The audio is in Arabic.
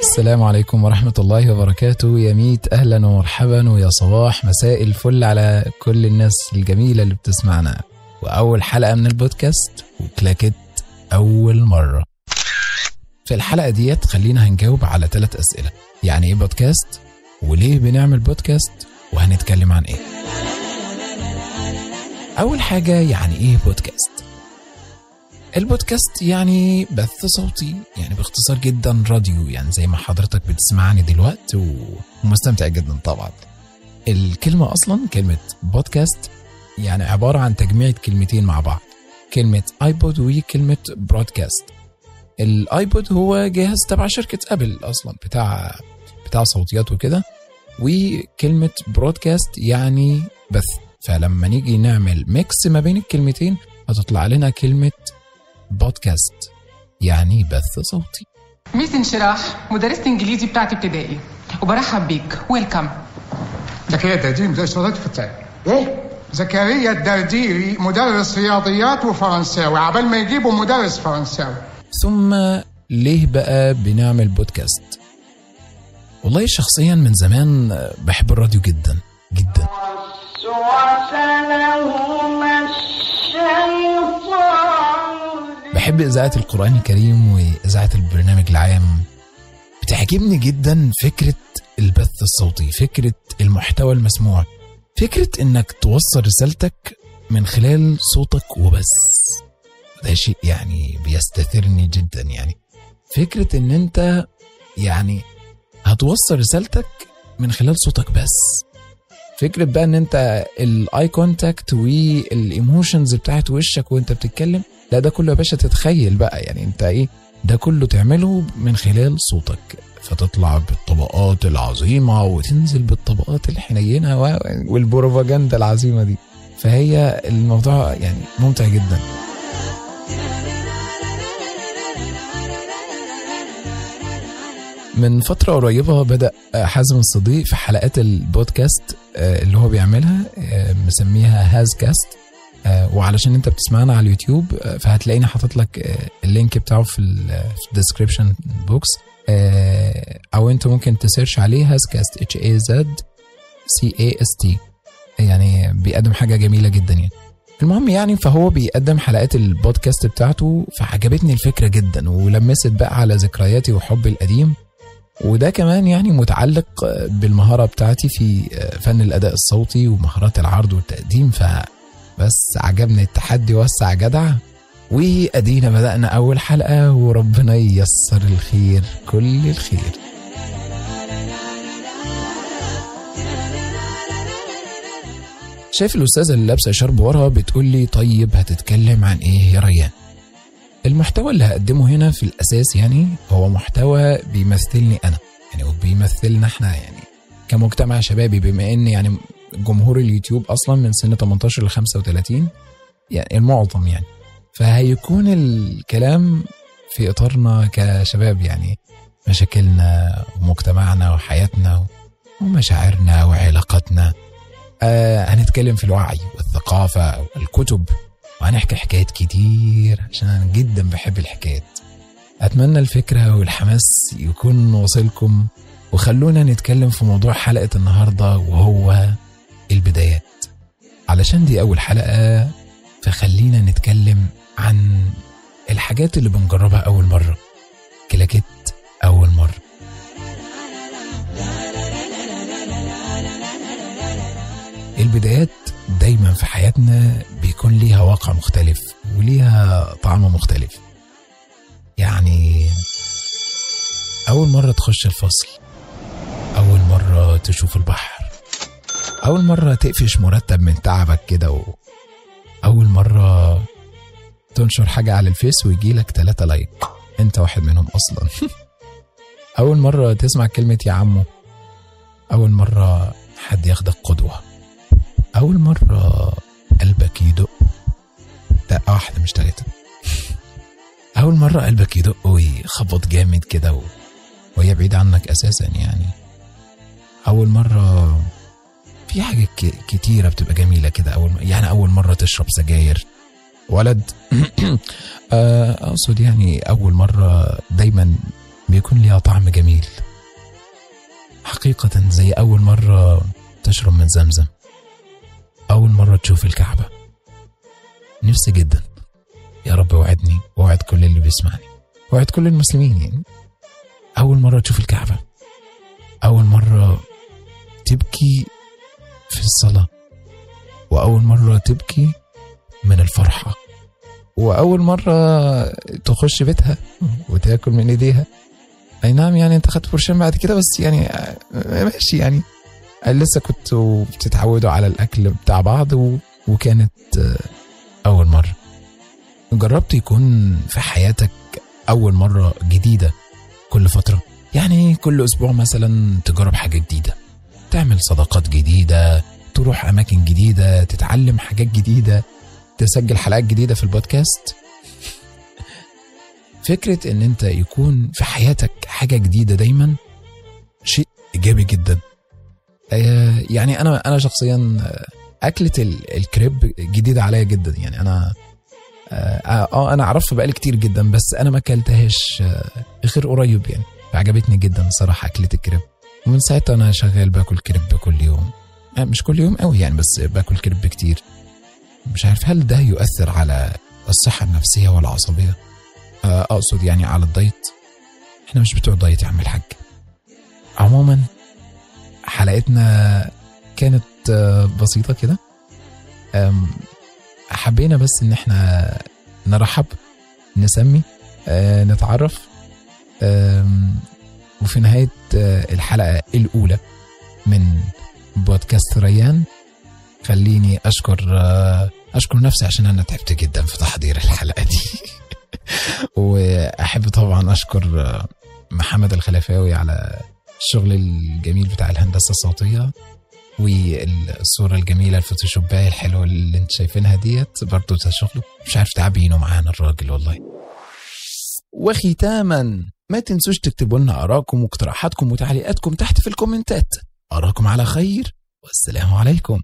السلام عليكم ورحمة الله وبركاته. يا ميت أهلا ومرحبا. ويا صباح مساء الفل على كل الناس الجميلة اللي بتسمعنا. وأول حلقة من البودكاست وكلاكت أول مرة. في الحلقة ديت خلينا هنجاوب على ثلاث أسئلة. يعني إيه بودكاست؟ وليه بنعمل بودكاست؟ وهنتكلم عن إيه؟ أول حاجة يعني إيه بودكاست؟ البودكاست يعني بث صوتي يعني باختصار جدا راديو يعني زي ما حضرتك بتسمعني دلوقتي ومستمتع جدا طبعا. الكلمة أصلا كلمة بودكاست يعني عبارة عن تجميع كلمتين مع بعض. كلمة iPod وكلمة broadcast ال iPod هو جهاز تبع شركة أبل أصلا بتاع بتاع صوتيات وكده. وكلمة broadcast يعني بث. فلما نيجي نعمل mix ما بين الكلمتين هتطلع لنا كلمة بودكاست يعني بث صوتي. Miss انشراح مدرسة إنجليزي بتاعت ابتدائي وبرحب بيك. Welcome زكريا الدرديري مدرس لغات في التعليم إيه؟ زكريا الدرديري مدرس رياضيات وفرنساوي عبال ما يجيبوا مدرس فرنساوي. ثم ليه بقى بنعمل بودكاست؟ والله شخصيا من زمان بحب الراديو جدا جدا. بحب إذاعة القرآن الكريم وإذاعة البرنامج العام؟ بتعجبني جدا فكرة البث الصوتي فكرة المحتوى المسموع فكرة إنك توصل رسالتك من خلال صوتك وبس. ده شيء يعني بيستثيرني جدا يعني. فكرة إن أنت يعني هتوصل رسالتك من خلال صوتك بس. فكرة بقى إن أنت ال eye contact وال emotions بتاعت وشك وأنت بتتكلم لا ده كله يا باشا تتخيل بقى. يعني أنت إيه؟ ده كله تعمله من خلال صوتك. فتطلع بالطبقات العظيمة وتنزل بالطبقات الحنينة و- والبروباجندا العظيمة دي. فهي الموضوع يعني ممتع جدا. من فترة قريبة بدأ حازم الصديق في حلقات البودكاست آه، اللي هو بيعملها آه، مسميها HazCast آه، وعلشان انت بتسمعنا على اليوتيوب فهتلاقيني حاطط لك ال link بتاعه في ال description box أو انت ممكن ت search عليه HazCast H A Z C A S T يعني بيقدم حاجة جميلة جدا يعني. المهم يعني فهو بيقدم حلقات البودكاست بتاعته فعجبتني الفكرة جدا ولمست بقى على ذكرياتي وحبي القديم. وده كمان يعني متعلق بالمهارة بتاعتي في فن الأداء الصوتي ومهارات العرض والتقديم. فبس عجبني التحدي وسع جدع. وأدينا بدأنا أول حلقة وربنا ييسر الخير كل الخير. شايف الأستاذة اللي لابسة شرب ورا بتقول لي طيب هتتكلم عن إيه يا ريان؟ المحتوى اللي هقدمه هنا في الأساس يعني هو محتوى بيمثلني أنا يعني وبيمثلنا إحنا يعني. كمجتمع شبابي بما إن يعني جمهور اليوتيوب أصلا من سن 18 ل 35 يعني المعظم يعني. فهيكون الكلام في إطارنا كشباب يعني مشاكلنا ومجتمعنا وحياتنا ومشاعرنا وعلاقاتنا. آه هنتكلم في الوعي والثقافة والكتب. وهنحكي حكايات كتير عشان أنا جدا بحب الحكايات. أتمنى الفكرة والحماس يكون واصلكم وخلونا نتكلم في موضوع حلقة النهاردة وهو البدايات. علشان دي أول حلقة فخلينا نتكلم عن الحاجات اللي بنجربها أول مرة. كلاكيت أول مرة. البدايات دايما في حياتنا بيكون ليها وقع مختلف وليها طعم مختلف. يعني أول مرة تخش الفصل أول مرة تشوف البحر أول مرة تقفش مرتب من تعبك كده و... أول مرة تنشر حاجة على الفيس ويجيلك تلاتة like. أنت واحد منهم أصلا. أول مرة تسمع كلمة يا عمو أول مرة حد ياخدك قدوة. أول مرة قلبك يدق. دقة واحدة مش تلاتة. أول مرة قلبك يدق ويخبط جامد كده و... وهي بعيدة عنك أساسا يعني. أول مرة في حاجات ك- كتيرة بتبقى جميلة كده. أول يعني أول مرة تشرب سجاير. ولد. آه، أقصد يعني أول مرة دايما بيكون ليها طعم جميل. حقيقة زي أول مرة تشرب من زمزم. أول مرة تشوف الكعبة. نفسي جدا. يا رب وعدني ووعد كل اللي بيسمعني. وعد كل المسلمين يعني. أول مرة تشوف الكعبة. أول مرة تبكي في الصلاة. وأول مرة تبكي من الفرحة. وأول مرة تخش بيتها وتاكل من إيديها. أي نعم يعني أنت خدت برشام بعد كده بس يعني ماشي يعني. لسه كنتوا بتتعودوا على الأكل بتاع بعض و... وكانت آه، أول مرة. جربت يكون في حياتك أول مرة جديدة كل فترة؟ يعني كل أسبوع مثلا تجرب حاجة جديدة تعمل صداقات جديدة تروح أماكن جديدة تتعلم حاجات جديدة تسجل حلقات جديدة في البودكاست. فكرة إن أنت يكون في حياتك حاجة جديدة دايما شيء إيجابي جدا. يعني أنا أنا شخصيا آه، أكلة ال- الكريب جديدة عليا جدا. يعني أنا آه آه، أنا اعرفها بقالي كتير جدا بس أنا ما أكلتهاش آه، غير قريب يعني. عجبتني جدا صراحة أكلة الكريب. ومن ساعتها أنا شغال باكل كريب كل يوم. آه، مش كل يوم قوي يعني بس باكل كريب كتير. مش عارف هل ده يؤثر على الصحة النفسية والعصبيه آه، أقصد يعني على الدايت. إحنا مش بتوع دايت يا عم الحاج. عموما حلقتنا كانت آه، بسيطة كده. حبينا بس إن إحنا نرحب نسمي آه، نتعرف. وفي نهاية آه، الحلقة الأولى من بودكاست ريان خليني أشكر أشكر نفسي عشان أنا تعبت جدا في تحضير الحلقة دي. وأحب طبعا أشكر محمد الخلفاوي على الشغل الجميل بتاع الهندسة الصوتية والصورة الجميلة الفوتوشوباية الحلوة اللي انت شايفينها ديت برضه ده شغله مش عارف تعبينه معانا الراجل والله. وختاما ما تنسوش تكتبوا لنا آراءكم واقتراحاتكم وتعليقاتكم تحت في الكومنتات. أراكم على خير والسلام عليكم.